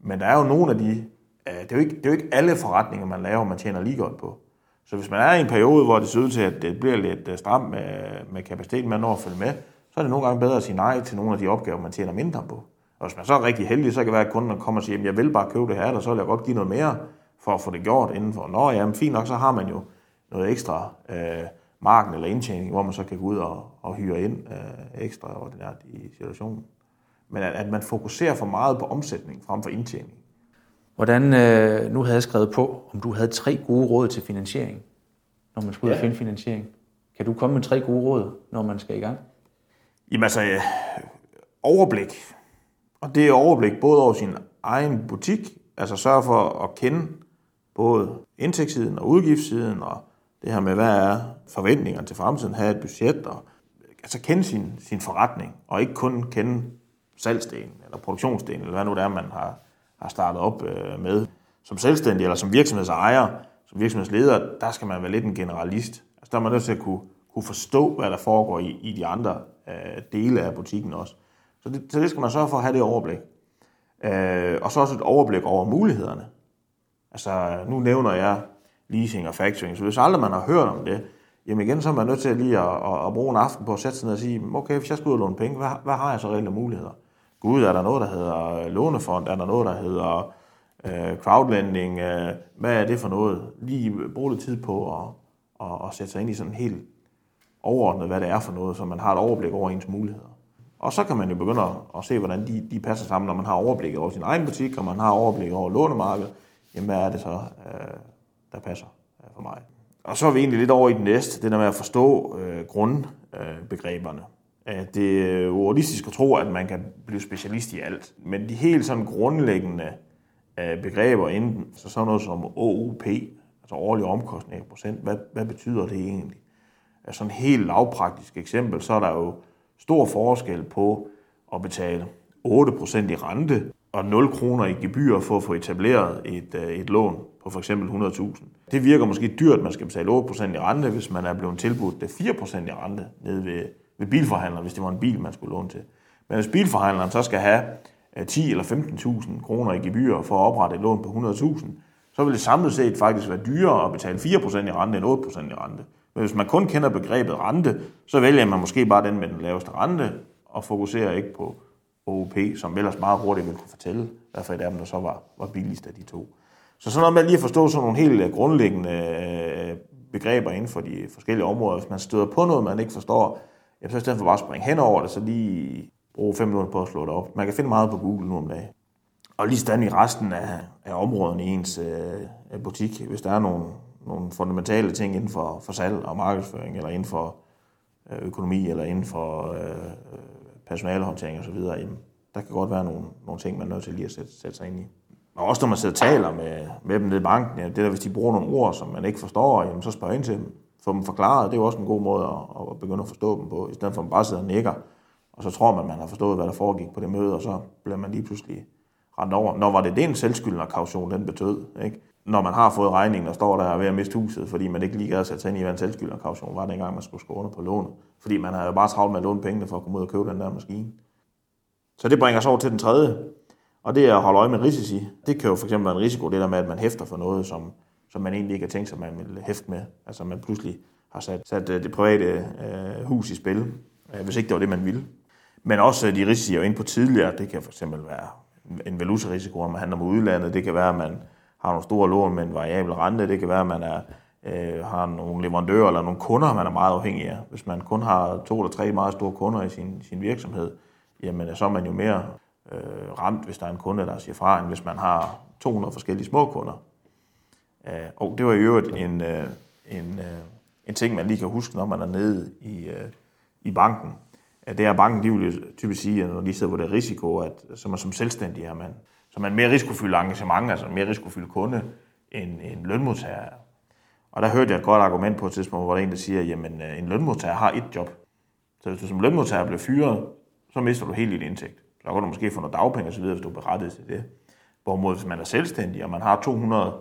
Men der er jo nogle af de... Øh, det er jo ikke, det er jo ikke alle forretninger, man laver, man tjener lige godt på. Så hvis man er i en periode, hvor det ser ud til, at det bliver lidt øh, stramt med, med kapaciteten, man når at følge med, så er det nogle gange bedre at sige nej til nogle af de opgaver, man tjener mindre på. Og hvis man så er rigtig heldig, så kan det være, at kunden kommer og siger, at jeg vil bare købe det her, eller så vil jeg godt give noget mere for at få det gjort inden for. Nå ja, men fint nok, så har man jo noget ekstra øh, marken eller indtjening, hvor man så kan gå ud og, og hyre ind øh, ekstra ordinært i situationen. Men at, at man fokuserer for meget på omsætning frem for indtjening. Hvordan, øh, nu havde jeg skrevet på, om du havde tre gode råd til finansiering, når man skal ud ja. og finde finansiering. Kan du komme med tre gode råd, når man skal i gang? Jamen altså, øh, overblik. Og det er overblik både over sin egen butik, altså sørge for at kende både indtægtssiden og udgiftssiden, og det her med, hvad er forventningerne til fremtiden, have et budget, og altså kende sin, sin forretning, og ikke kun kende salgsdelen, eller produktionsdelen, eller hvad nu det er, man har, har startet op øh, med. Som selvstændig, eller som virksomhedsejer, som virksomhedsleder, der skal man være lidt en generalist. Altså der er man nødt til at kunne, kunne forstå, hvad der foregår i, i de andre øh, dele af butikken også. Så det, så det skal man sørge for at have det overblik. Øh, og så også et overblik over mulighederne. Altså, nu nævner jeg leasing og factoring, så hvis aldrig man har hørt om det, jamen igen, så er man nødt til lige at, at, at bruge en aften på at sætte sig ned og sige, okay, hvis jeg skal ud og låne penge, hvad, hvad har jeg så reelle muligheder? Gud, er der noget, der hedder lånefond? Er der noget, der hedder øh, crowdlending? Øh, hvad er det for noget? Lige bruge lidt tid på at, at, at sætte sig ind i sådan en helt overordnet, hvad det er for noget, så man har et overblik over ens muligheder. Og så kan man jo begynde at se, hvordan de, de passer sammen, når man har overblik over sin egen butik, og man har overblik over lånemarkedet. Jamen, hvad er det så, øh, der passer øh, for mig? Og så er vi egentlig lidt over i den næste, det der med at forstå øh, grundbegreberne. Øh, det er realistisk at tro, at man kan blive specialist i alt, men de helt sådan grundlæggende øh, begreber inden, så sådan noget som OUP, altså årlig omkostning procent, hvad, hvad betyder det egentlig? Sådan et helt lavpraktisk eksempel, så er der jo stor forskel på at betale 8% i rente og 0 kroner i gebyr for at få etableret et, øh, et lån på for eksempel 100.000. Det virker måske dyrt, at man skal betale 8% i rente, hvis man er blevet tilbudt det 4% i rente nede ved, ved bilforhandleren, hvis det var en bil, man skulle låne til. Men hvis bilforhandleren så skal have øh, 10 eller 15.000 kroner i gebyr for at oprette et lån på 100.000, så vil det samlet set faktisk være dyrere at betale 4% i rente end 8% i rente. Men hvis man kun kender begrebet rente, så vælger man måske bare den med den laveste rente, og fokuserer ikke på OOP, som ellers meget hurtigt vil kunne fortælle, hvad for et af dem, der så var, var billigst af de to. Så sådan noget med lige at forstå sådan nogle helt øh, grundlæggende øh, begreber inden for de forskellige områder. Hvis man støder på noget, man ikke forstår, så i stedet for bare at springe hen over det, så lige bruge fem minutter på at slå det op. Man kan finde meget på Google nu om dagen. Og lige stand i resten af, af områderne i ens øh, butik, hvis der er nogle, nogle fundamentale ting inden for, for salg og markedsføring, eller inden for øh, økonomi, eller inden for øh, personalehåndtering osv., jamen, der kan godt være nogle, nogle ting, man er nødt til lige at sætte, sætte sig ind i. Og også når man sidder og taler med, med dem nede i banken, ja, det der, hvis de bruger nogle ord, som man ikke forstår, jamen, så spørg ind til dem. Få dem forklaret, det er jo også en god måde at, at begynde at forstå dem på, i stedet for at man bare sidder og nikker og så tror man, man har forstået, hvad der foregik på det møde, og så bliver man lige pludselig rent over. Når var det det en selvskyldende kaution, den betød, ikke? Når man har fået regningen og står der ved at miste huset, fordi man ikke lige gad at sætte sig ind i, hvad en selvskyldende kaution var, dengang man skulle skrive under på lånet. Fordi man havde jo bare travlt med at låne pengene for at komme ud og købe den der maskine. Så det bringer os over til den tredje, og det er at holde øje med risici. Det kan jo fx være en risiko, det der med, at man hæfter for noget, som, som man egentlig ikke har tænkt sig, man vil hæfte med. Altså man pludselig har sat, sat øh, det private øh, hus i spil, øh, hvis ikke det var det, man ville. Men også øh, de risici, jeg var inde på tidligere, det kan fx være en valutarisiko, om man handler med udlandet. Det kan være, at man har nogle store lån med en variabel rente. Det kan være, at man er, øh, har nogle leverandører eller nogle kunder, man er meget afhængig af. Hvis man kun har to eller tre meget store kunder i sin, sin virksomhed, jamen så er man jo mere øh, ramt, hvis der er en kunde, der siger fra, end hvis man har 200 forskellige små kunder. Øh, og det var i øvrigt en, øh, en, øh, en ting, man lige kan huske, når man er nede i, øh, i banken. At det er banken, de vil jo typisk sige, at når de sidder på det risiko, at så man som selvstændig er man, så man mere risikofyldt engagement, altså mere risikofyldt kunde, end en lønmodtager Og der hørte jeg et godt argument på et tidspunkt, hvor der en, der siger, jamen øh, en lønmodtager har et job. Så hvis du som lønmodtager bliver fyret, så mister du helt dit indtægt. Så kan du måske få noget dagpenge osv., hvis du er berettiget til det. Hvorimod hvis man er selvstændig, og man har 200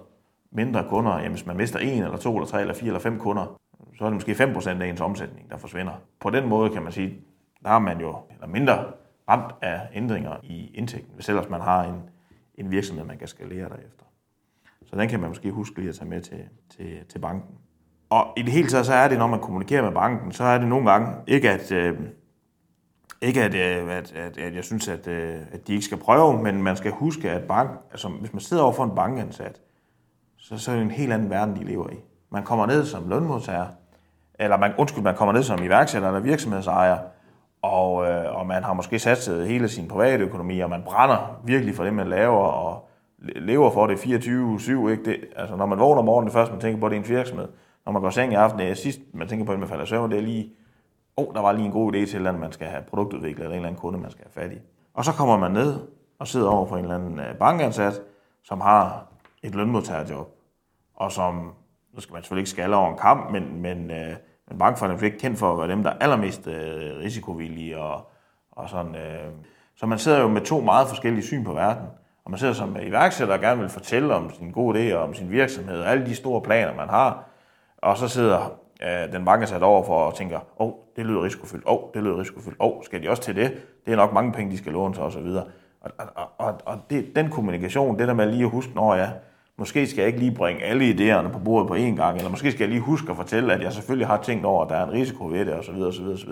mindre kunder, jamen hvis man mister en eller to eller tre eller fire eller fem kunder, så er det måske 5% af ens omsætning, der forsvinder. På den måde kan man sige, der er man jo eller mindre ramt af ændringer i indtægten, hvis ellers man har en, en virksomhed, man kan skalere derefter. Så den kan man måske huske lige at tage med til, til, til banken. Og i det hele taget, så er det, når man kommunikerer med banken, så er det nogle gange ikke, at, øh, ikke at, øh, at, at, at jeg synes, at, øh, at de ikke skal prøve, men man skal huske, at bank, altså, hvis man sidder over for en bankansat, så, så er det en helt anden verden, de lever i. Man kommer ned som lønmodtager, eller man, undskyld, man kommer ned som iværksætter eller virksomhedsejer, og, øh, og man har måske satset hele sin private økonomi, og man brænder virkelig for det, man laver, og lever for det 24-7. Ikke? Det, altså, når man vågner om morgenen, det første, man tænker på, det er en virksomhed. Når man går seng i aften, det er sidst, man tænker på, at man falder søvn, det er lige, åh, oh, der var lige en god idé til, at man skal have produktudviklet, eller en eller anden kunde, man skal have fat i. Og så kommer man ned og sidder over for en eller anden øh, bankansat, som har et lønmodtagerjob, og som, nu skal man selvfølgelig ikke skalle over en kamp, men, men øh, men bankfonden er ikke kendt for at være dem, der er allermest øh, risikovillige og, og sådan. Øh. Så man sidder jo med to meget forskellige syn på verden. Og man sidder som iværksætter og gerne vil fortælle om sin gode idé og om sin virksomhed, og alle de store planer, man har. Og så sidder øh, den banke sat over for og tænker, åh, oh, det lyder risikofyldt, åh, oh, det lyder risikofyldt, åh, oh, skal de også til det? Det er nok mange penge, de skal låne sig osv. Og, og, og, og det, den kommunikation, det der med lige at huske, når jeg måske skal jeg ikke lige bringe alle idéerne på bordet på én gang, eller måske skal jeg lige huske at fortælle, at jeg selvfølgelig har tænkt over, at der er en risiko ved det, osv. osv., osv.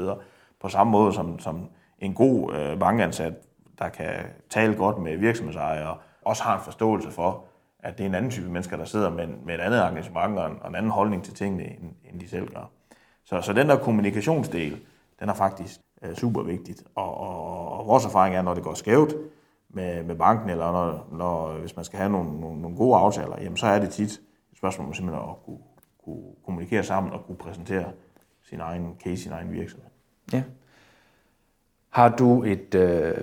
På samme måde som, som en god øh, bankansat, der kan tale godt med virksomhedsejere, også har en forståelse for, at det er en anden type mennesker, der sidder med, med et andet engagement og en, og en anden holdning til tingene, end, end de selv gør. Så, så den der kommunikationsdel, den er faktisk øh, super vigtigt. Og, og, og vores erfaring er, når det går skævt, med, med banken, eller når, når, hvis man skal have nogle, nogle, nogle gode aftaler, jamen så er det tit et spørgsmål om simpelthen at kunne, kunne kommunikere sammen og kunne præsentere sin egen case, sin egen virksomhed. Ja. Har du et, øh,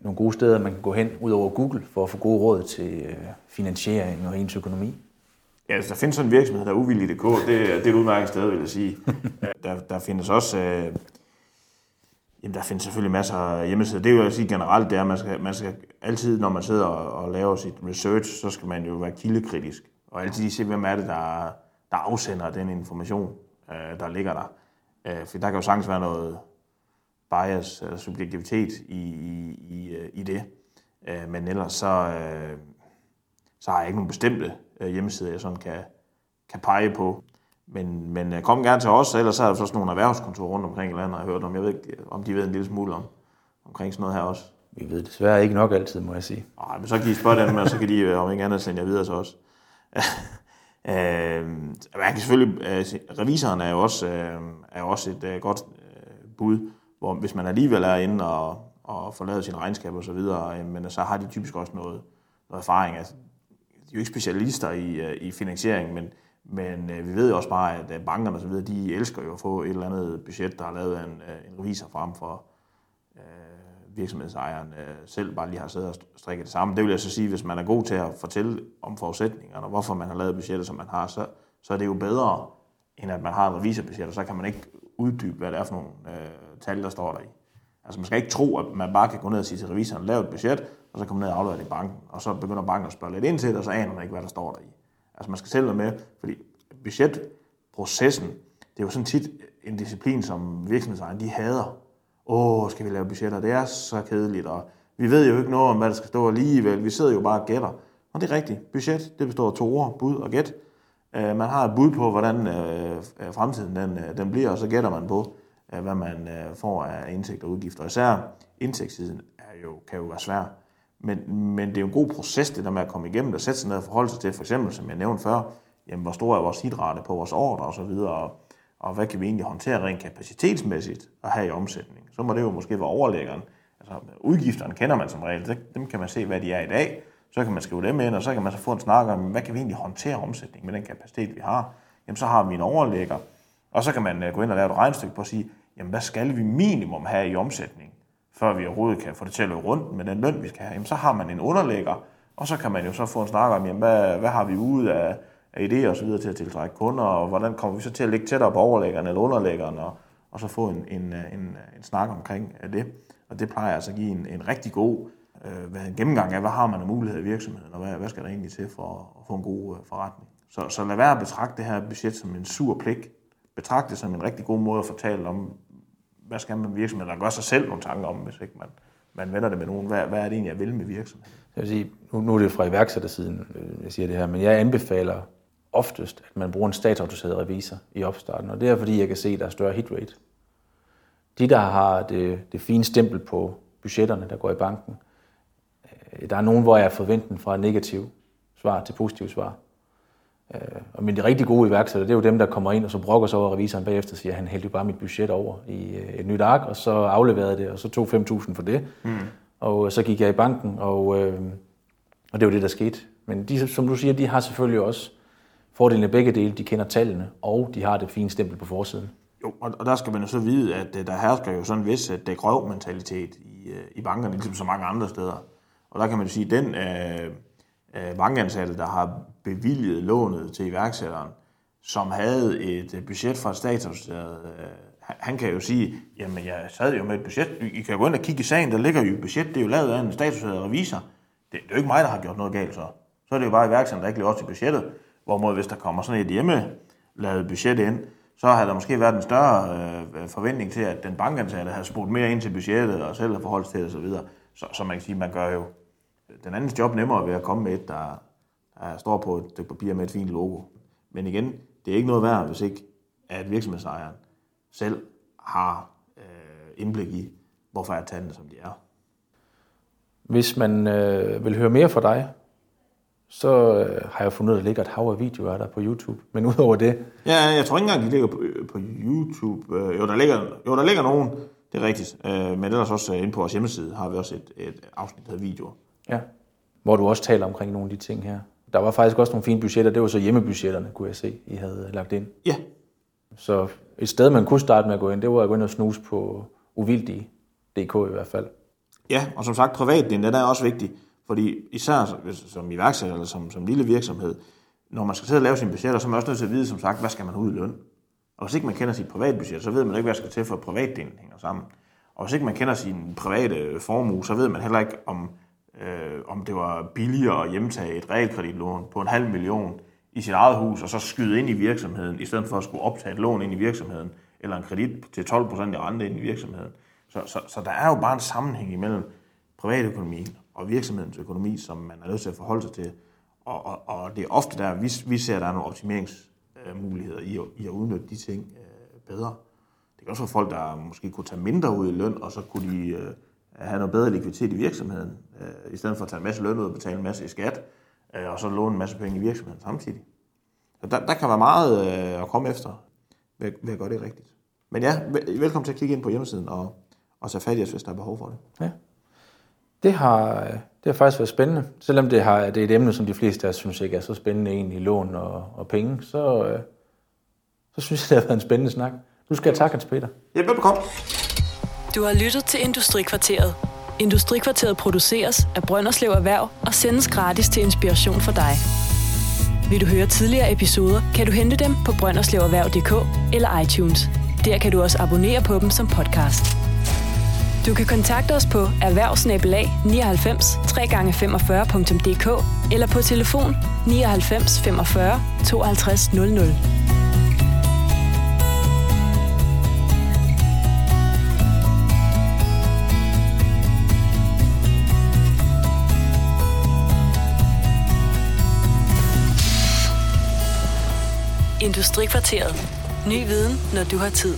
nogle gode steder, man kan gå hen ud over Google for at få gode råd til øh, finansiering og ens økonomi? Ja, altså, der findes sådan en virksomhed, der er uvillig.dk. Det, det er et udmærket sted, vil jeg sige. der, der findes også øh, Jamen, der findes selvfølgelig masser af hjemmesider. Det vil jeg sige generelt, det er, at man skal, man skal altid, når man sidder og, og laver sit research, så skal man jo være kildekritisk. Og altid lige se, hvem er det, der, der afsender den information, øh, der ligger der. Øh, for der kan jo sagtens være noget bias eller subjektivitet i, i, i, øh, i det. Øh, men ellers så, øh, så har jeg ikke nogen bestemte øh, hjemmesider, jeg sådan kan, kan pege på. Men, men øh, kom gerne til os, ellers er der sådan nogle erhvervskontorer rundt omkring i landet, har jeg hørt om. Jeg ved ikke, om de ved en lille smule om, omkring sådan noget her også. Vi ved desværre ikke nok altid, må jeg sige. Nej, men så kan I spørge dem, og så kan de, øh, om ikke andet, sende jer videre til os. øh, man kan selvfølgelig, øh, revisoren er jo også, øh, er også et øh, godt øh, bud, hvor hvis man alligevel er inde og, og får lavet sin regnskab og så videre, øh, men så har de typisk også noget, noget erfaring. Altså, de er jo ikke specialister i, øh, i finansiering, men men øh, vi ved jo også bare, at øh, bankerne og så videre, de elsker jo at få et eller andet budget, der er lavet af en, øh, en revisor frem for øh, virksomhedsejeren øh, selv bare lige har siddet og strikket det sammen. Det vil jeg så sige, hvis man er god til at fortælle om forudsætningerne, og hvorfor man har lavet budgettet, som man har, så, så er det jo bedre, end at man har et revisorbudget, og så kan man ikke uddybe, hvad det er for nogle øh, tal, der står der i. Altså man skal ikke tro, at man bare kan gå ned og sige til revisoren, lav et budget, og så komme ned og aflevere det i banken, og så begynder banken at spørge lidt ind til det, og så aner man ikke, hvad der står der i. Altså man skal selv være med, fordi budgetprocessen, det er jo sådan tit en disciplin, som virksomhedsejerne, de hader. Åh, skal vi lave budgetter? Det er så kedeligt, og vi ved jo ikke noget om, hvad der skal stå alligevel. Vi sidder jo bare og gætter. Og det er rigtigt. Budget, det består af to ord, bud og gæt. Øh, man har et bud på, hvordan øh, øh, fremtiden den, den bliver, og så gætter man på, hvad man får af indtægter og udgifter. Især indtægtssiden er jo, kan jo være svær. Men, men det er jo en god proces, det der med at komme igennem og sætte sig ned og forholde sig til, for eksempel, som jeg nævnte før, jamen, hvor stor er vores hidrate på vores ordre og så videre, og, og hvad kan vi egentlig håndtere rent kapacitetsmæssigt at have i omsætning. Så må det jo måske være overlæggeren. Altså udgifterne kender man som regel, dem kan man se, hvad de er i dag, så kan man skrive dem ind, og så kan man så få en snak om, hvad kan vi egentlig håndtere omsætning med den kapacitet, vi har. Jamen så har vi en overlægger, og så kan man øh, gå ind og lave et regnstykke på at sige, jamen hvad skal vi minimum have i omsætning, før vi overhovedet kan få det til at løbe rundt med den løn, vi skal have. Jamen så har man en underlægger, og så kan man jo så få en snak om, jamen hvad, hvad har vi ude af, af idéer og så videre til at tiltrække kunder, og hvordan kommer vi så til at ligge tættere på overlæggeren eller underlæggeren, og, og så få en, en, en, en snak omkring øh, det. Og det plejer altså at give en, en rigtig god øh, hvad en gennemgang af, hvad har man af muligheder i virksomheden, og hvad, hvad skal der egentlig til for at få en god øh, forretning. Så, så lad være at betragte det her budget som en sur pligt. Betragt det som en rigtig god måde at fortælle om, hvad skal man med virksomheden, og gøre sig selv nogle tanker om, hvis ikke man, man vender det med nogen. Hvad, hvad er det egentlig, jeg vil med virksomheden? Jeg vil sige, nu, nu er det fra iværksættersiden, øh, jeg siger det her, men jeg anbefaler oftest, at man bruger en statsautoriseret revisor i opstarten, og det er fordi, jeg kan se, at der er større hit rate. De, der har det, det fine stempel på budgetterne, der går i banken, øh, der er nogen, hvor jeg forventen fra negativ svar til positiv svar. Øh, men de rigtig gode iværksættere, det er jo dem, der kommer ind og så brokker sig over revisoren bagefter og siger, at han hældte jo bare mit budget over i øh, et nyt ark, og så afleverede det, og så tog 5.000 for det. Mm. Og så gik jeg i banken, og, øh, og det var det, der skete. Men de, som du siger, de har selvfølgelig også fordelen af begge dele. De kender tallene, og de har det fine stempel på forsiden. Jo, og der skal man jo så vide, at der hersker jo sådan en vis det grøv mentalitet i, i bankerne, ligesom så mange andre steder. Og der kan man sige, at den øh, øh, Øh, bankansatte, der har bevilget lånet til iværksætteren, som havde et øh, budget fra status. Øh, han kan jo sige, jamen jeg sad jo med et budget, I kan gå ind og kigge i sagen, der ligger jo et budget, det er jo lavet af en statsautoriseret revisor. Det, det er jo ikke mig, der har gjort noget galt så. Så er det jo bare iværksætteren, der ikke lever op til budgettet. Hvorimod hvis der kommer sådan et hjemme lavet budget ind, så har der måske været en større øh, forventning til, at den bankansatte har spurgt mere ind til budgettet og selv har forholdt til det osv. Så, så man kan sige, man gør jo den andens job nemmere ved at komme med et, der, der står på et stykke papir med et fint logo. Men igen, det er ikke noget værd, hvis ikke at virksomhedsejeren selv har øh, indblik i, hvorfor er tallene, som de er. Hvis man øh, vil høre mere fra dig, så øh, har jeg fundet af, at der ligger et hav af videoer der på YouTube. Men udover det... Ja, jeg tror ikke engang, de ligger på, på YouTube. Øh, jo, der ligger, jo, der ligger nogen, det er rigtigt. Øh, men ellers også inde på vores hjemmeside har vi også et, et afsnit, hedder videoer. Ja, hvor du også taler omkring nogle af de ting her. Der var faktisk også nogle fine budgetter. Det var så hjemmebudgetterne, kunne jeg se, I havde lagt ind. Ja. Så et sted, man kunne starte med at gå ind, det var at gå ind og snuse på uvildige.dk i hvert fald. Ja, og som sagt, privatdelen, den er også vigtig. Fordi især som iværksætter eller som, som lille virksomhed, når man skal sidde og lave sine budgetter, så er man også nødt til at vide, som sagt, hvad skal man ud i løn? Og hvis ikke man kender sit privatbudget, så ved man ikke, hvad der skal til for, at privatdelen hænger sammen. Og hvis ikke man kender sin private formue, så ved man heller ikke, om øh, om det var billigere at hjemtage et realkreditlån på en halv million i sit eget hus, og så skyde ind i virksomheden, i stedet for at skulle optage et lån ind i virksomheden, eller en kredit til 12% i rente ind i virksomheden. Så, så, så der er jo bare en sammenhæng imellem privatøkonomien og virksomhedens økonomi, som man er nødt til at forholde sig til. Og, og, og det er ofte der, vi, vi ser, at der er nogle optimeringsmuligheder i, i at udnytte de ting øh, bedre. Det kan også være folk, der måske kunne tage mindre ud i løn, og så kunne de øh, have noget bedre likviditet i virksomheden, øh, i stedet for at tage en masse løn ud og betale en masse i skat, øh, og så låne en masse penge i virksomheden samtidig. Så der, der kan være meget øh, at komme efter ved, ved at gøre det rigtigt. Men ja, velkommen til at kigge ind på hjemmesiden og, og tage fat i os, hvis der er behov for det. Ja. Det har, det har faktisk været spændende. Selvom det, har, det er et emne, som de fleste af os synes ikke er så spændende egentlig, lån og, og penge, så, øh, så synes jeg, det har været en spændende snak. Du skal have tak, Hans Peter. Ja, velbekomme. Du har lyttet til Industrikvarteret. Industrikvarteret produceres af Brønderslev Erhverv og sendes gratis til inspiration for dig. Vil du høre tidligere episoder, kan du hente dem på brønderslevererhverv.dk eller iTunes. Der kan du også abonnere på dem som podcast. Du kan kontakte os på erhvervsnabelag 99 3x45.dk eller på telefon 99 45 52 00. Industrikvarteret. Ny viden, når du har tid.